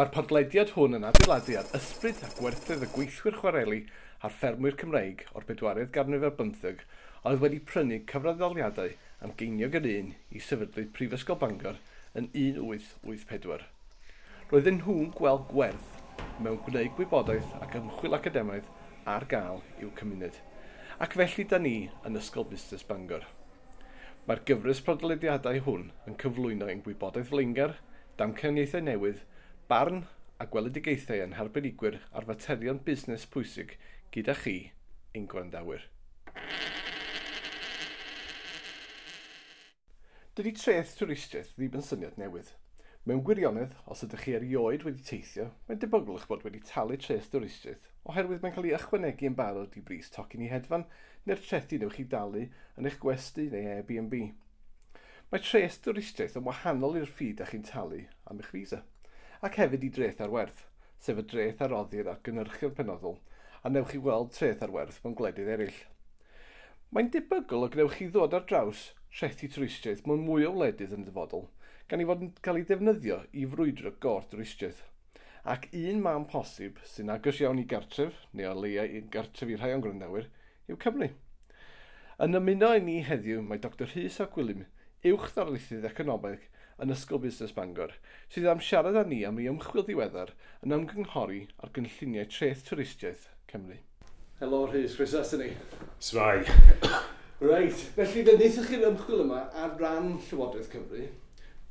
Mae'r podlediad hwn yn adeiladiad ysbryd a gwerthydd y gweithwyr chwareli a'r ffermwyr Cymreig o'r bedwaredd ganrif ar 15 oedd wedi prynu cyfraddoliadau am geinio gyda un i sefydlu Prifysgol Bangor yn 1884. Roedden nhw'n gweld gwerth mewn gwneud gwybodaeth ac ymchwil academaidd ar gael i'w cymuned. Ac felly da ni yn Ysgol Busnes Bangor. Mae'r gyfres podlediadau hwn yn cyflwyno ein gwybodaeth flingar, damcaniaethau newydd barn a gweledigaethau yn harbenigwyr ar faterion busnes pwysig gyda chi, ein gwrandawyr. Dydy treth twristiaeth ddim yn syniad newydd. Mewn gwirionedd, os ydych chi erioed wedi teithio, mae'n debygol eich bod wedi talu treth twristiaeth oherwydd mae'n cael ei ychwanegu yn barod i bris tocyn i hedfan neu'r trethi newch chi dalu yn eich gwesty neu Airbnb. Mae treth twristiaeth yn wahanol i'r ffid a chi'n talu am eich visa ac hefyd i dreth ar werth, sef y dreth ar oddi'r ar gynyrchu'r penodol, a newch chi weld treth ar werth mewn gwledydd eraill. Mae'n debygol o gnewch chi ddod ar draws trethi twristiaeth mewn mwy o wledydd yn dyfodol, gan i fod yn cael ei defnyddio i frwydro gor twristiaeth. Ac un mam posib sy'n agos iawn i gartref, neu o leia i gartref i rhai o'n gwrandawyr, yw Cymru. Yn ymuno i ni heddiw mae Dr Rhys a Gwilym, uwch ddarlithydd economaidd yn Ysgol Busnes Bangor, sydd am siarad â ni am ei ymchwil ddiweddar yn ymgynghori ar gynlluniau treth twristiaeth Cymru. Helo, Rhys, Chris Asini. Sfai. Reit, felly fe wnaethoch chi'r ymchwil yma ar ran Llywodraeth Cymru.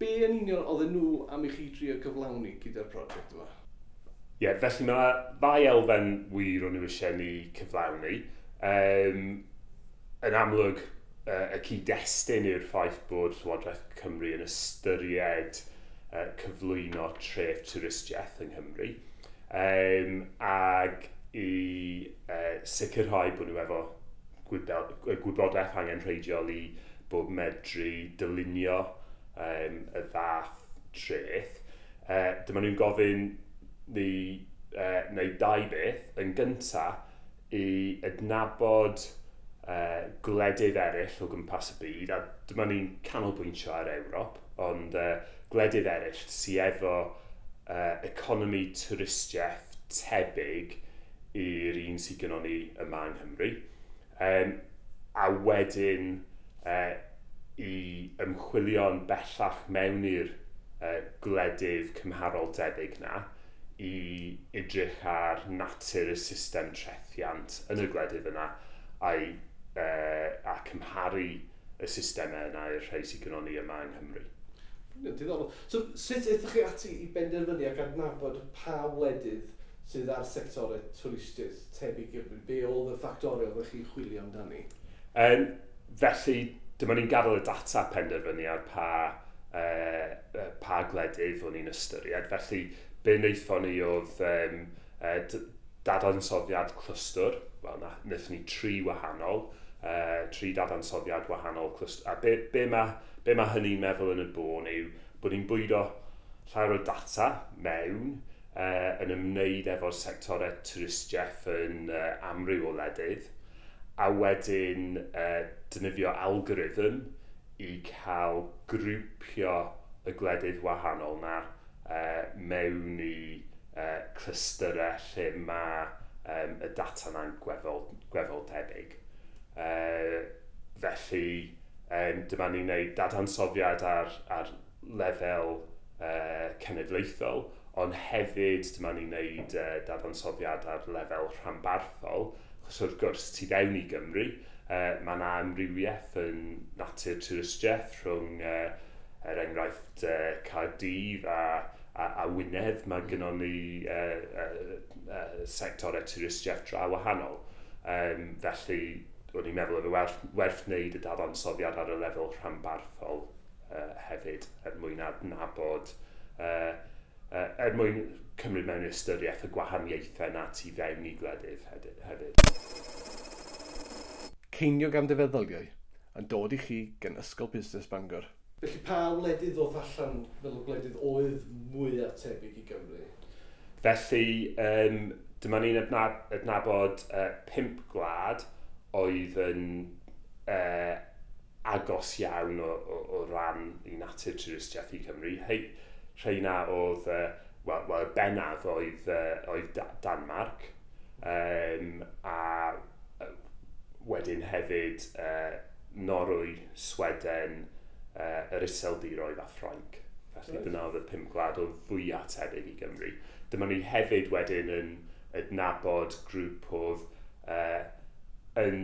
Be yn union oedden nhw am i chi drio cyflawni gyda'r prosiect yma? Ie, yeah, felly mae ddau elfen wir o'n nhw eisiau ni cyflawni. Um, yn amlwg, y cyd-destun yw'r ffaith bod Llywodraeth Cymru yn ystyried uh, cyflwyno tref twristiaeth yng Nghymru um, ag i uh, sicrhau bod nhw efo gwybodaeth angen rheidiol i bod medru dylunio um, y ddath treth. Uh, dyma nhw'n gofyn ni uh, neu dau beth yn gyntaf i adnabod uh, gwledydd eraill o gwmpas y byd, a dyma ni'n canolbwyntio ar Ewrop, ond uh, gwledydd eraill sydd efo uh, economi twristiaeth tebyg i'r un sydd gynnon ni yma yng Nghymru. Um, a wedyn uh, i ymchwilio'n bellach mewn i'r uh, gwledydd cymharol debyg na i edrych ar natur y system trethiant yn y gwledydd yna a'i uh, a cymharu y systemau yna i'r rhai sy'n gynnon ni yma yng Nghymru. Diddorol. So, sut ydych chi ati i benderfynu ac adnabod pa wledydd sydd ar sectorau twristiaeth tebyg i'r be oedd y ffactorau oedd chi chwilio amdani? Um, felly, dyma ni'n gadael y data penderfynu ar pa, uh, pa gledydd o'n i'n ystyried. Felly, be wnaethon ni oedd um, uh, dadansoddiad clwstwr, wel, na, wnaethon ni tri wahanol, uh, tri dadansoddiad wahanol. A be, be mae be ma hynny'n meddwl yn y bôn yw bod ni'n bwydo llawer o data mewn uh, yn ymwneud efo'r sectorau twristiaeth yn uh, amryw o ledydd a wedyn uh, dynyddio algorithm i cael grwpio y gledydd wahanol na uh, mewn i uh, clystyrau lle mae um, y data na'n gwefol, gwefol tebyg. Uh, felly, um, dyma ni'n gwneud dadansoddiad ar, ar lefel uh, cenedlaethol, ond hefyd dyma ni'n gwneud uh, dadansoddiad ar lefel rhanbarthol, achos wrth gwrs tu fewn i Gymru, uh, mae yna amrywiaeth yn natur twristiaeth rhwng uh, er enghraifft uh, Cardydd a, a, a Wynedd, mae gynnon ni uh, uh, uh, sectorau twristiaeth dra wahanol. Um, felly o'n i'n meddwl oedd werth, werth wneud y dadansoddiad ar y lefel rhanbarthol uh, hefyd, er mwyn adnabod, uh, uh, er mwyn cymryd mewn ystyriaeth y gwahaniaethau na tu fewn i gwledydd hefyd. Ceiniog am defeddoliau yn dod i chi gan Ysgol Busnes Bangor. Felly pa wledydd oedd allan fel y gwledydd oedd mwy tebyg i Gymru? Felly, um, dyma ni'n adnabod uh, pimp gwlad, oedd yn uh, agos iawn o, o, o ran i natur turistiaeth i Cymru. Hei, rheina oedd, uh, wel, well, bennaf oedd, uh, oedd Danmark, um, a wedyn hefyd uh, Norwy, Sweden, uh, yr Iseldiroedd a Ffrainc. Felly dyna oedd y pum gwlad o fwyaf tebyg i Gymru. Dyma ni hefyd wedyn yn adnabod grŵp oedd uh, yn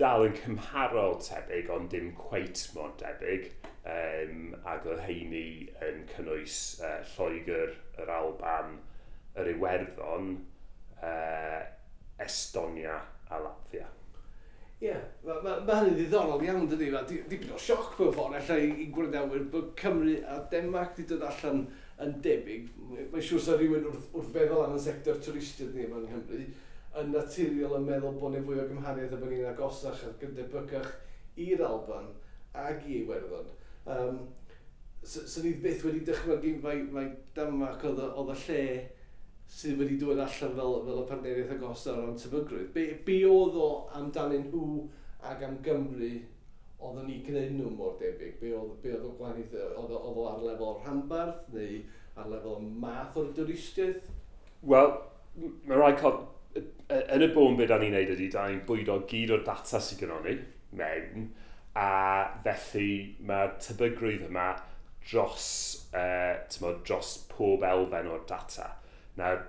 dal yn cymharol tebyg, ond dim cweit mor debyg. Um, ac oedd heini yn cynnwys uh, Lloegr, yr Alban, yr Iwerddon, uh, Estonia a Latvia. Ie, yeah, mae ma, ma hynny'n ddiddorol iawn, dydy. Mae di, dipyn o sioc mewn ffordd allai i gwrandawyr bod Cymru a Denmark wedi dod allan yn debyg. Mae'n siŵr sa rhywun wrth, wrth feddwl am y sector twristiaid ni yma yng Nghymru yn naturiol yn meddwl bod ni fwy o gymhariaeth a bod ni'n agosach a gyndebygach i'r Alban ag i Iwerddon. Um, so, so ni byth wedi dychmygu mae, mae Danmark oedd, oedd y lle sydd wedi dod allan fel, fel y partneriaeth agosaf o'n tebygrwydd. Be, be oedd o amdanyn nhw ac am Gymru oedd ni gwneud nhw mor debyg? Be oedd, be oedd o gwahaniaeth? Oedd, oedd o ar lefel rhanbarth neu ar lefel math o'r dwristiaeth? Wel, mae rhaid cael yn y bôn beth da ni'n neud ydy, da ni'n bwydo gyd o'r data sydd gynnon ni mewn, a felly mae'r tebygrwydd yma dros, uh, e, dros pob elfen o'r data. Nawr,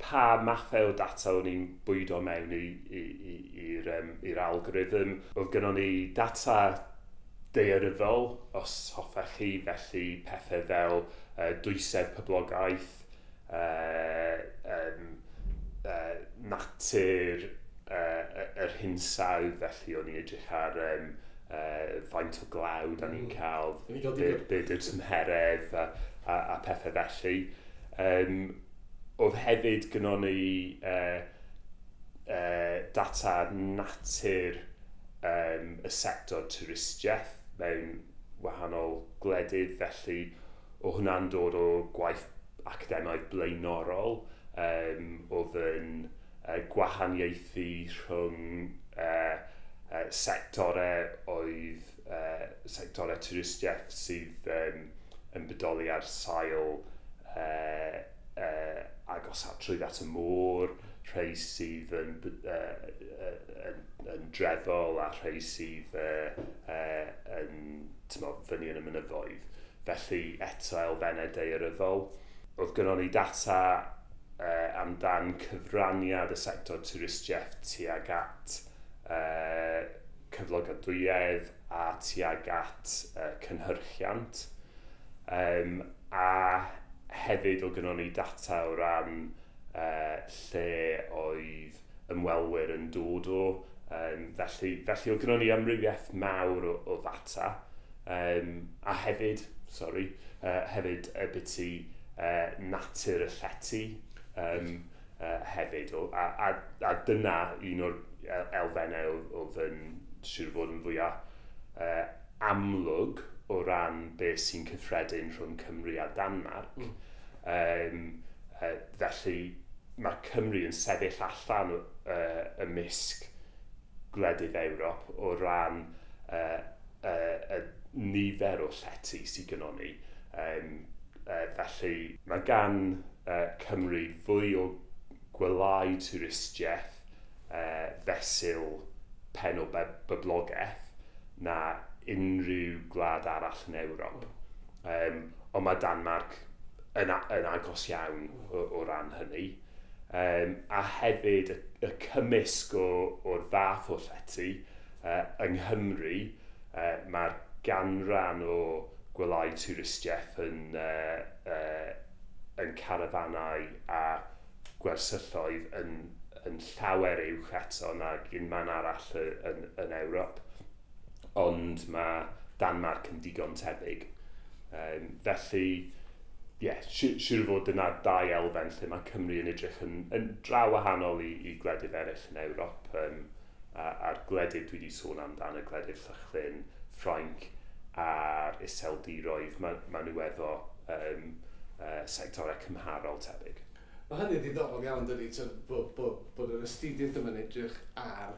pa mathau o data o'n i'n bwydo mewn i'r um, algorithm. Oedd gynnon ni data deiryddol, os hoffech chi, felly pethau fel uh, dwysedd poblogaeth, uh, um, uh, natur uh, yr hinsawdd felly o'n i edrych ar um, uh, faint o glawd mm. a ni'n cael byd yr tymheredd a, a, a pethau felly. Um, oedd hefyd gynon ni uh, uh, data natur um, y sector twristiaeth mewn wahanol gwledydd felly o hwnna'n dod o gwaith academaidd blaenorol um, oedd yn uh, gwahaniaethu rhwng uh, uh, sectorau oedd uh, sectorau turistiaeth sydd um, yn bodoli ar sail uh, uh, agos at trwy at y môr, rhai sydd yn, uh, yn, yn dreddol a rhai sydd uh, uh, yn tymo, fyny yn y mynyddoedd. Felly eto elfennau deiryddol. Oedd gynnon ni data uh, amdan cyfraniad y sector twristiaeth tuag at uh, cyflogadwyedd a tuag at uh, cynhyrchiant. Um, a hefyd o gynnon ni data o ran uh, lle oedd ymwelwyr yn dod o. Um, felly, felly o gynnon ni amrywiaeth mawr o, o ddata. Um, a hefyd, sorry, uh, hefyd y biti uh, natur y llety um, uh, hefyd. O, a, a, a dyna un o'r e, elfennau oedd yn siŵr fod yn fwyaf uh, amlwg o ran beth sy'n cyffredin rhwng Cymru a Danmark. Mm. Um, uh, felly mae Cymru yn sefyll allan uh, y misg gwledydd Ewrop o ran uh, uh, y nifer o llety sydd gynnon ni. Um, uh, felly mae gan uh, Cymru fwy o gwelau twristiaeth uh, fesul pen o byblogaeth na unrhyw gwlad arall yn Ewrop. Um, ond mae Danmarc yn, yn agos iawn o, o ran hynny. Um, a hefyd y, y cymysg o'r fath o llety uh, yng Nghymru, uh, mae'r ganran o gwelau twristiaeth yn uh, uh, yn carafanau a gwersylloedd yn, yn llawer uwch eto nag un man arall yn, yn Ewrop. Ond mae Danmarc yn digon tebyg. Um, felly, ie, yeah, siŵr fod yna dau elfen lle mae Cymru yn edrych yn, yn draw wahanol i, i gwledydd eraill yn Ewrop. Um, a'r gwledydd dwi wedi sôn amdano, y gwledydd Llychlyn, Ffrainc a'r iseldiroedd, mae ma nhw efo um, uh, sectorau cymharol tebyg. Mae hynny'n ddiddorol iawn dydy, bod, bod, bod yr astudiaeth yma'n edrych ar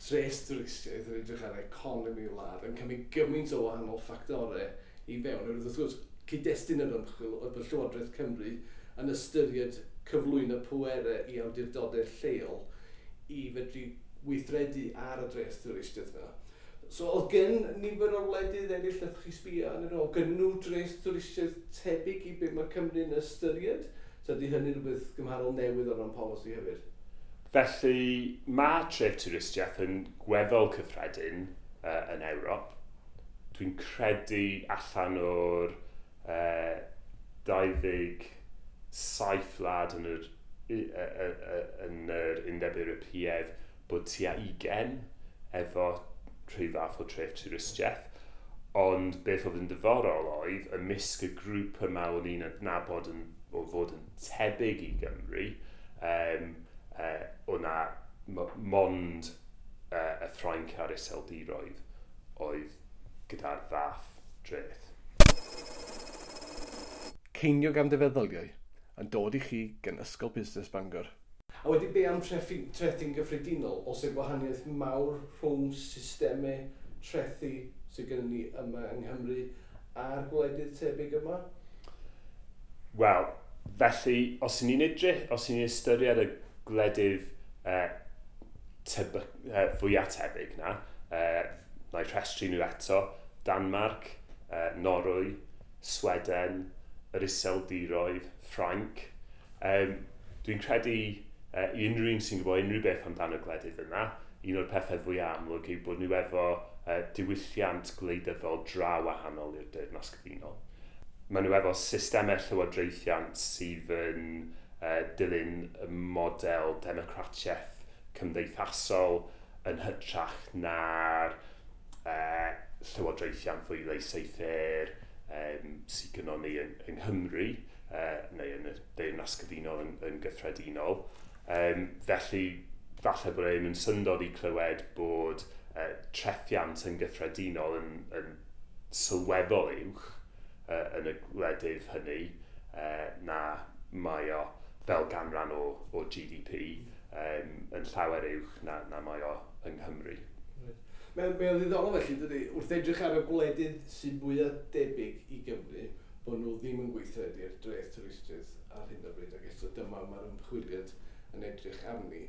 tres dwristiaeth yn edrych ar economi wlad yn cymryd gymaint o wahanol ffactorau i fewn. Wrth gwrs, cyd-destun yr ymchwil oedd y Llywodraeth Cymru yn ystyried cyflwyno pwerau i awdurdodau lleol i fedru weithredu ar y dres dwristiaeth yna. So oedd gen nifer o wledydd eraill ydych chi sbio yn yr o, gen nhw dres twristiaeth tebyg i beth mae Cymru yn ystyried. So ydy hynny rhywbeth gymharol newydd o ran polisi hefyd. Felly mae tref twristiaeth yn gweddol cyffredin uh, yn Ewrop. Dwi'n credu allan o'r uh, 27 wlad yn yr, yn yr Undeb Ewropeaidd bod tua 20 efo rhyw fath o tref twristiaeth. Ond beth oedd yn diddorol oedd ymysg y grŵp yma o'n i'n adnabod yn, o fod yn tebyg i Gymru, um, uh, o'na mond uh, y Ffrainc a'r Iseldiroedd oedd gyda'r fath dreth. Ceiniog am defeddyliau yn dod i chi gan Ysgol Busnes Bangor. A wedi be am trethu'n gyffredinol, os y e gwahaniaeth mawr rhwng systemau trethu sydd gennym ni yma yng Nghymru a'r gwledydd tebyg yma? Wel, felly, os ni'n edrych, os ni'n ystyried y gwledydd e, uh, teb, uh, e, fwyaf tebyg na, uh, na i rhestru nhw eto, Danmarc, uh, Norwy, Sweden, yr Iseldiroedd, Ffrainc. Um, dwi'n credu uh, i unrhyw un sy'n gwybod unrhyw beth amdano gwledydd yna, un o'r pethau fwy amlwg yw bod nhw efo uh, diwylliant gwleidyddol draw wahanol i'r Deyrnas Cyfunol. Maen nhw efo systemau llywodraethiant sydd yn uh, dilyn model democratiaeth cymdeithasol yn hytrach na'r uh, llywodraethiant fwy leiseithyr um, sydd gynnon ni yng, yng Nghymru uh, neu yn y Deyrnas Cyfunol yn, yn gyffredinol. Um, felly, falle bod e'n yn syndod i clywed bod uh, trethiant yn gyffredinol yn, yn sylweddol uwch uh, yn y gwledydd hynny uh, na mae o fel ganran o, o GDP um, yn llawer uwch na, na mae o yng Nghymru. Mae'n mae ddiddorol felly, dydy, wrth edrych ar y gwledydd sy'n mwyaf debyg i Gymru, bod nhw ddim yn gweithredu'r dreth twristiaeth ar hyn o bryd, ac eto dyma mae'r ymchwiliad yn edrych arni.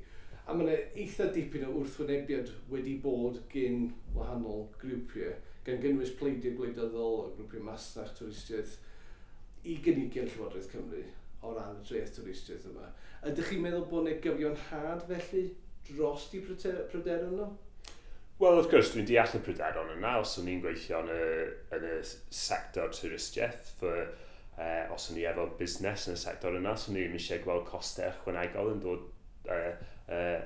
A mae'n eitha dipyn o wrthwynebiad wedi bod gyn wahanol grwpiau, gan gynnwys pleidiau gwleidyddol o grwpiau masnach twristiaeth i gynigion Llywodraeth Cymru o ran y dreth twristiaeth yma. Ydych chi'n meddwl bod yna gyfion had felly dros i pryderon nhw? Wel, wrth gwrs, dwi'n deall y pryderon yna os o'n i'n gweithio yn y, yn y sector twristiaeth. For uh, os o'n i efo busnes yn y sector yna, os o'n i'n eisiau gweld costau ychwanegol yn dod uh, uh,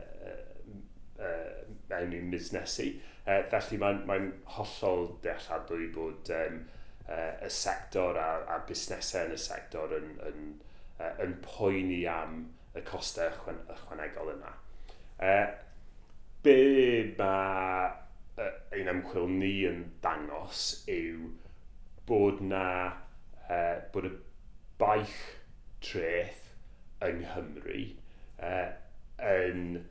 uh, mewn i'n busnesu. Uh, felly mae'n mae hollol dealladwy bod um, uh, y sector a, a busnesau yn y sector yn, yn, uh, yn poeni am y costau ychwan, ychwanegol yna. Uh, be mae uh, ein ymchwil ni yn dangos yw bod na uh, bod y baich treth yng Nghymru uh, yn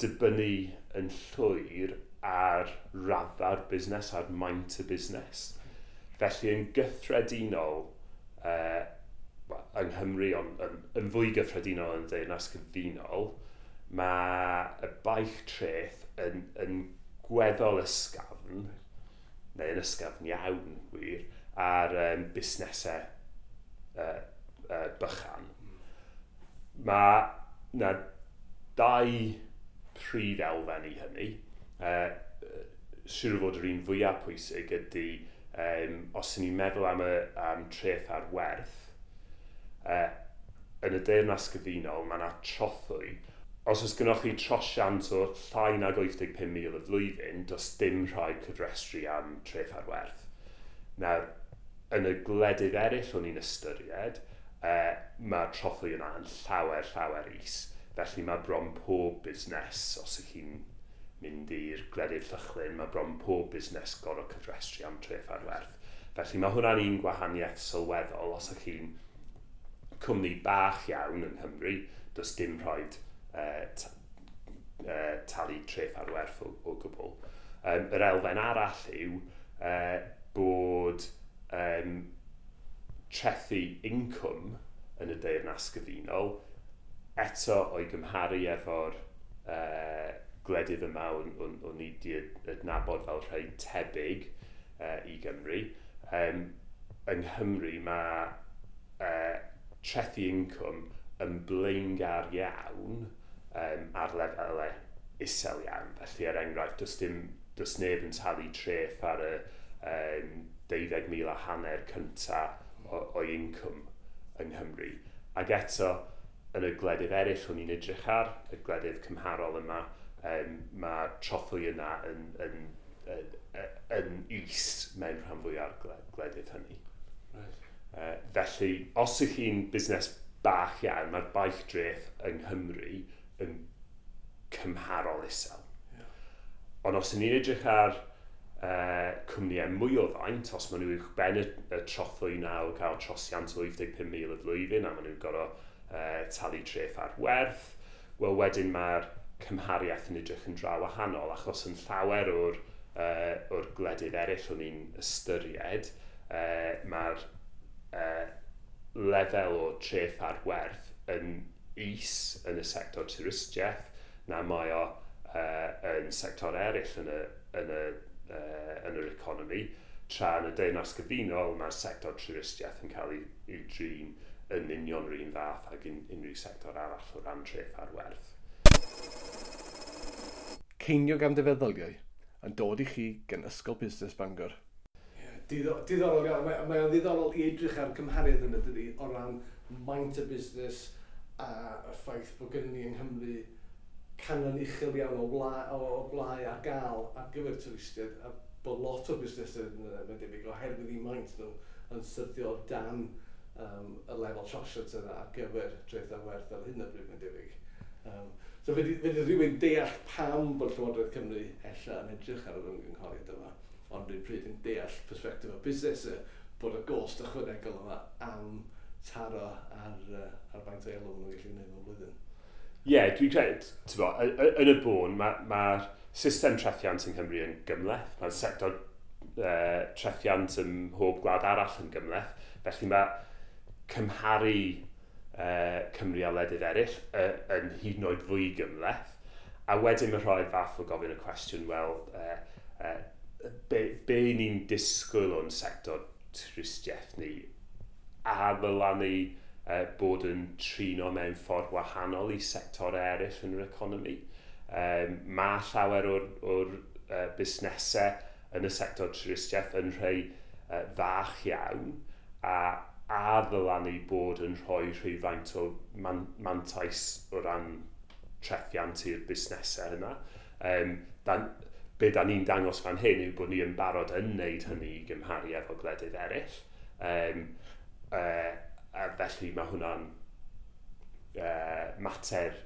dibynnu yn llwyr ar raddau'r busnes, ar maint y busnes. Felly yn gyffredinol, uh, yng Nghymru, ond yn, yn fwy gyffredinol yn deyrnas cyfunol, mae y baich treth yn, yn gweddol ysgafn, neu yn ysgafn iawn wir, ar um, busnesau uh, uh, bychan, mae na dau prif elfen i hynny. Uh, Siwr o fod yr un fwyaf pwysig ydy um, os ni'n meddwl am, y, am treth ar werth, uh, yn y deyrnas gyfunol mae yna trothwy. Os oes gennych chi trosiant o llai nag 85,000 y flwyddyn, does dim rhaid cyfrestru am treth ar werth. Nawr, yn y gwledydd eraill o'n i'n ystyried, e, uh, mae'r trothwy yna yn llawer, llawer is. Felly mae bron pob busnes, os ych chi'n mynd i'r gwledydd llychlyn, mae bron pob busnes gorau cyfrestru am tref ar werth. Felly mae hwnna'n un gwahaniaeth sylweddol os ych chi'n cwmni bach iawn yng Nghymru, does dim rhaid e, e, talu tref ar werth o, o gwbl. Um, yr elfen arall yw, e, bod um, trethu incwm yn y deyrnas gyfunol eto o'i gymharu efo'r uh, gwledydd yma o'n, on, on i di adnabod fel rhai tebyg uh, i Gymru. Um, yng Nghymru mae uh, trethu incwm yn blaengar iawn um, ar lefelau isel iawn. Felly, er enghraifft, does, dim, does neb yn talu treth ar y um, 12,000 a hanner cyntaf o, o incwm yng Nghymru. Ac eto, yn y gledydd eraill o'n i'n edrych ar, y gledydd cymharol yma, um, mae trothwy yna yn, yn, yn, yn, yn is mewn rhan fwy ar gledydd hynny. Right. Uh, felly, os ych chi'n busnes bach iawn, mae'r baich dreth yng Nghymru yn cymharol isel. Yeah. Ond os ydyn ni'n edrych ar uh, cwmnïau mwy o faint os maen nhw i'ch ben y, y trothwy naw cael trosiant o 75,000 y flwyddyn a maen nhw'n gorfod uh, talu treth ar werth. Wel wedyn mae'r cymhariaeth yn edrych yn draw wahanol achos yn llawer o'r, uh, o'r gwledydd eraill o'n i'n ystyried uh, mae'r uh, lefel o treth ar werth yn is yn y sector turistiaeth, na mae o uh, yn sector eraill yn y, yn y uh, yn yr economi, tra yn y deunas gyfunol mae'r sector trwristiaeth yn cael ei drin yn union yr un fath ac un, unrhyw sector arall o ran treth ar werth. Ceinio gan defeddyliau yn dod i chi gan Ysgol Busnes Bangor. Diddorol iawn, mae, mae o'n ddiddorol i edrych ar gymhariaeth yn ydy dydi o ran maint y busnes a y ffaith bod gen ni yng Nghymru canon uchel iawn o, wla, o blai ar gael ar gyfer twristiaid a bod lot o busnesau yn yna, debyg, oherwydd i maint nhw yn syrthio dan um, y lefel trosiant yna ar gyfer dreth a werth ar hyn o bryd, mae'n debyg. Um, so fe di rhywun deall pam bod Llywodraeth Cymru ella yn edrych ar yr ymgynghoriad yma, ond rhywun pryd yn deall perspektif o busnes bod y gost ychwanegol yma am taro ar, uh, ar faint o elw nhw'n gallu gwneud o blwyddyn. Ie, yeah, dwi'n credu, ti'n yn y bôn, mae'r ma system trethiant yng Nghymru yn gymleth. Mae'r sector uh, trethiant ym mhob gwlad arall yn gymleth. Felly mae cymharu uh, Cymru a ledydd eraill uh, yn hyd yn oed fwy gymleth. A wedyn mae rhoi fath o gofyn y cwestiwn, wel, uh, uh, be, be ni'n disgwyl o'n sector tristiaeth ni a ddylan ni uh, bod yn trino mewn ffordd wahanol i sector eraill yn yr economi. Um, mae llawer o'r, or uh, busnesau yn y sector turistiaeth yn rhai uh, fach iawn a a ddylan ni bod yn rhoi rhywfaint o man, mantais o ran trethiant i'r busnesau yna. Um, dan, be da ni'n dangos fan hyn yw bod ni yn barod yn wneud hynny i gymharu efo gwledydd eraill. Um, uh, A felly mae hwnna'n uh, mater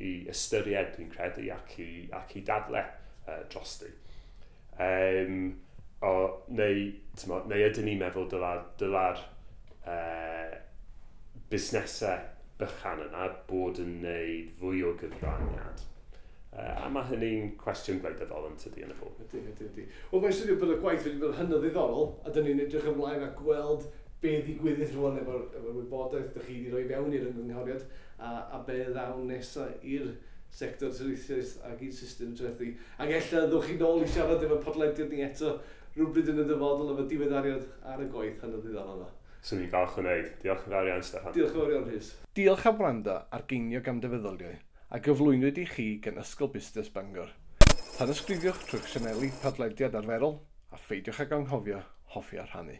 i ystyried, dwi'n credu, ac i, ac i dadle uh, drosti. Um, o, neu, tymo, neu ydyn ni'n meddwl dyla'r dyla uh, busnesau bychan yna bod yn neud fwy o gyfraniad. Uh, a mae hynny'n cwestiwn gwleidyddol yn tydi yn y bwyd. Ydy, ydy, ydy. Wel, mae'n studio bod y gwaith wedi bod hynod ddiddorol, a dyn ni'n edrych ymlaen a gweld be ddigwyddus rwan efo'r efo wybodaeth ydych chi wedi rhoi fewn i'r ynghoriad a, a be ddawn nesaf i'r sector tyrwithiaeth ac i'r system trethu. Ac ella ddwch chi nôl i siarad efo podlediad ni eto rhywbryd yn y dyfodol efo diweddariad ar y gwaith hynny ddiddorol yna. Swn i'n falch o wneud. Diolch yn fawr iawn, Stefan. Diolch yn fawr iawn, Rhys. Diolch am wrando ar geinio gam dyfeddoliau a gyflwynwyd i chi gan Ysgol Busnes Bangor. Tanysgrifiwch trwy'ch sianeli podlediad arferol a pheidiwch ag anghofio hoffi a rhannu.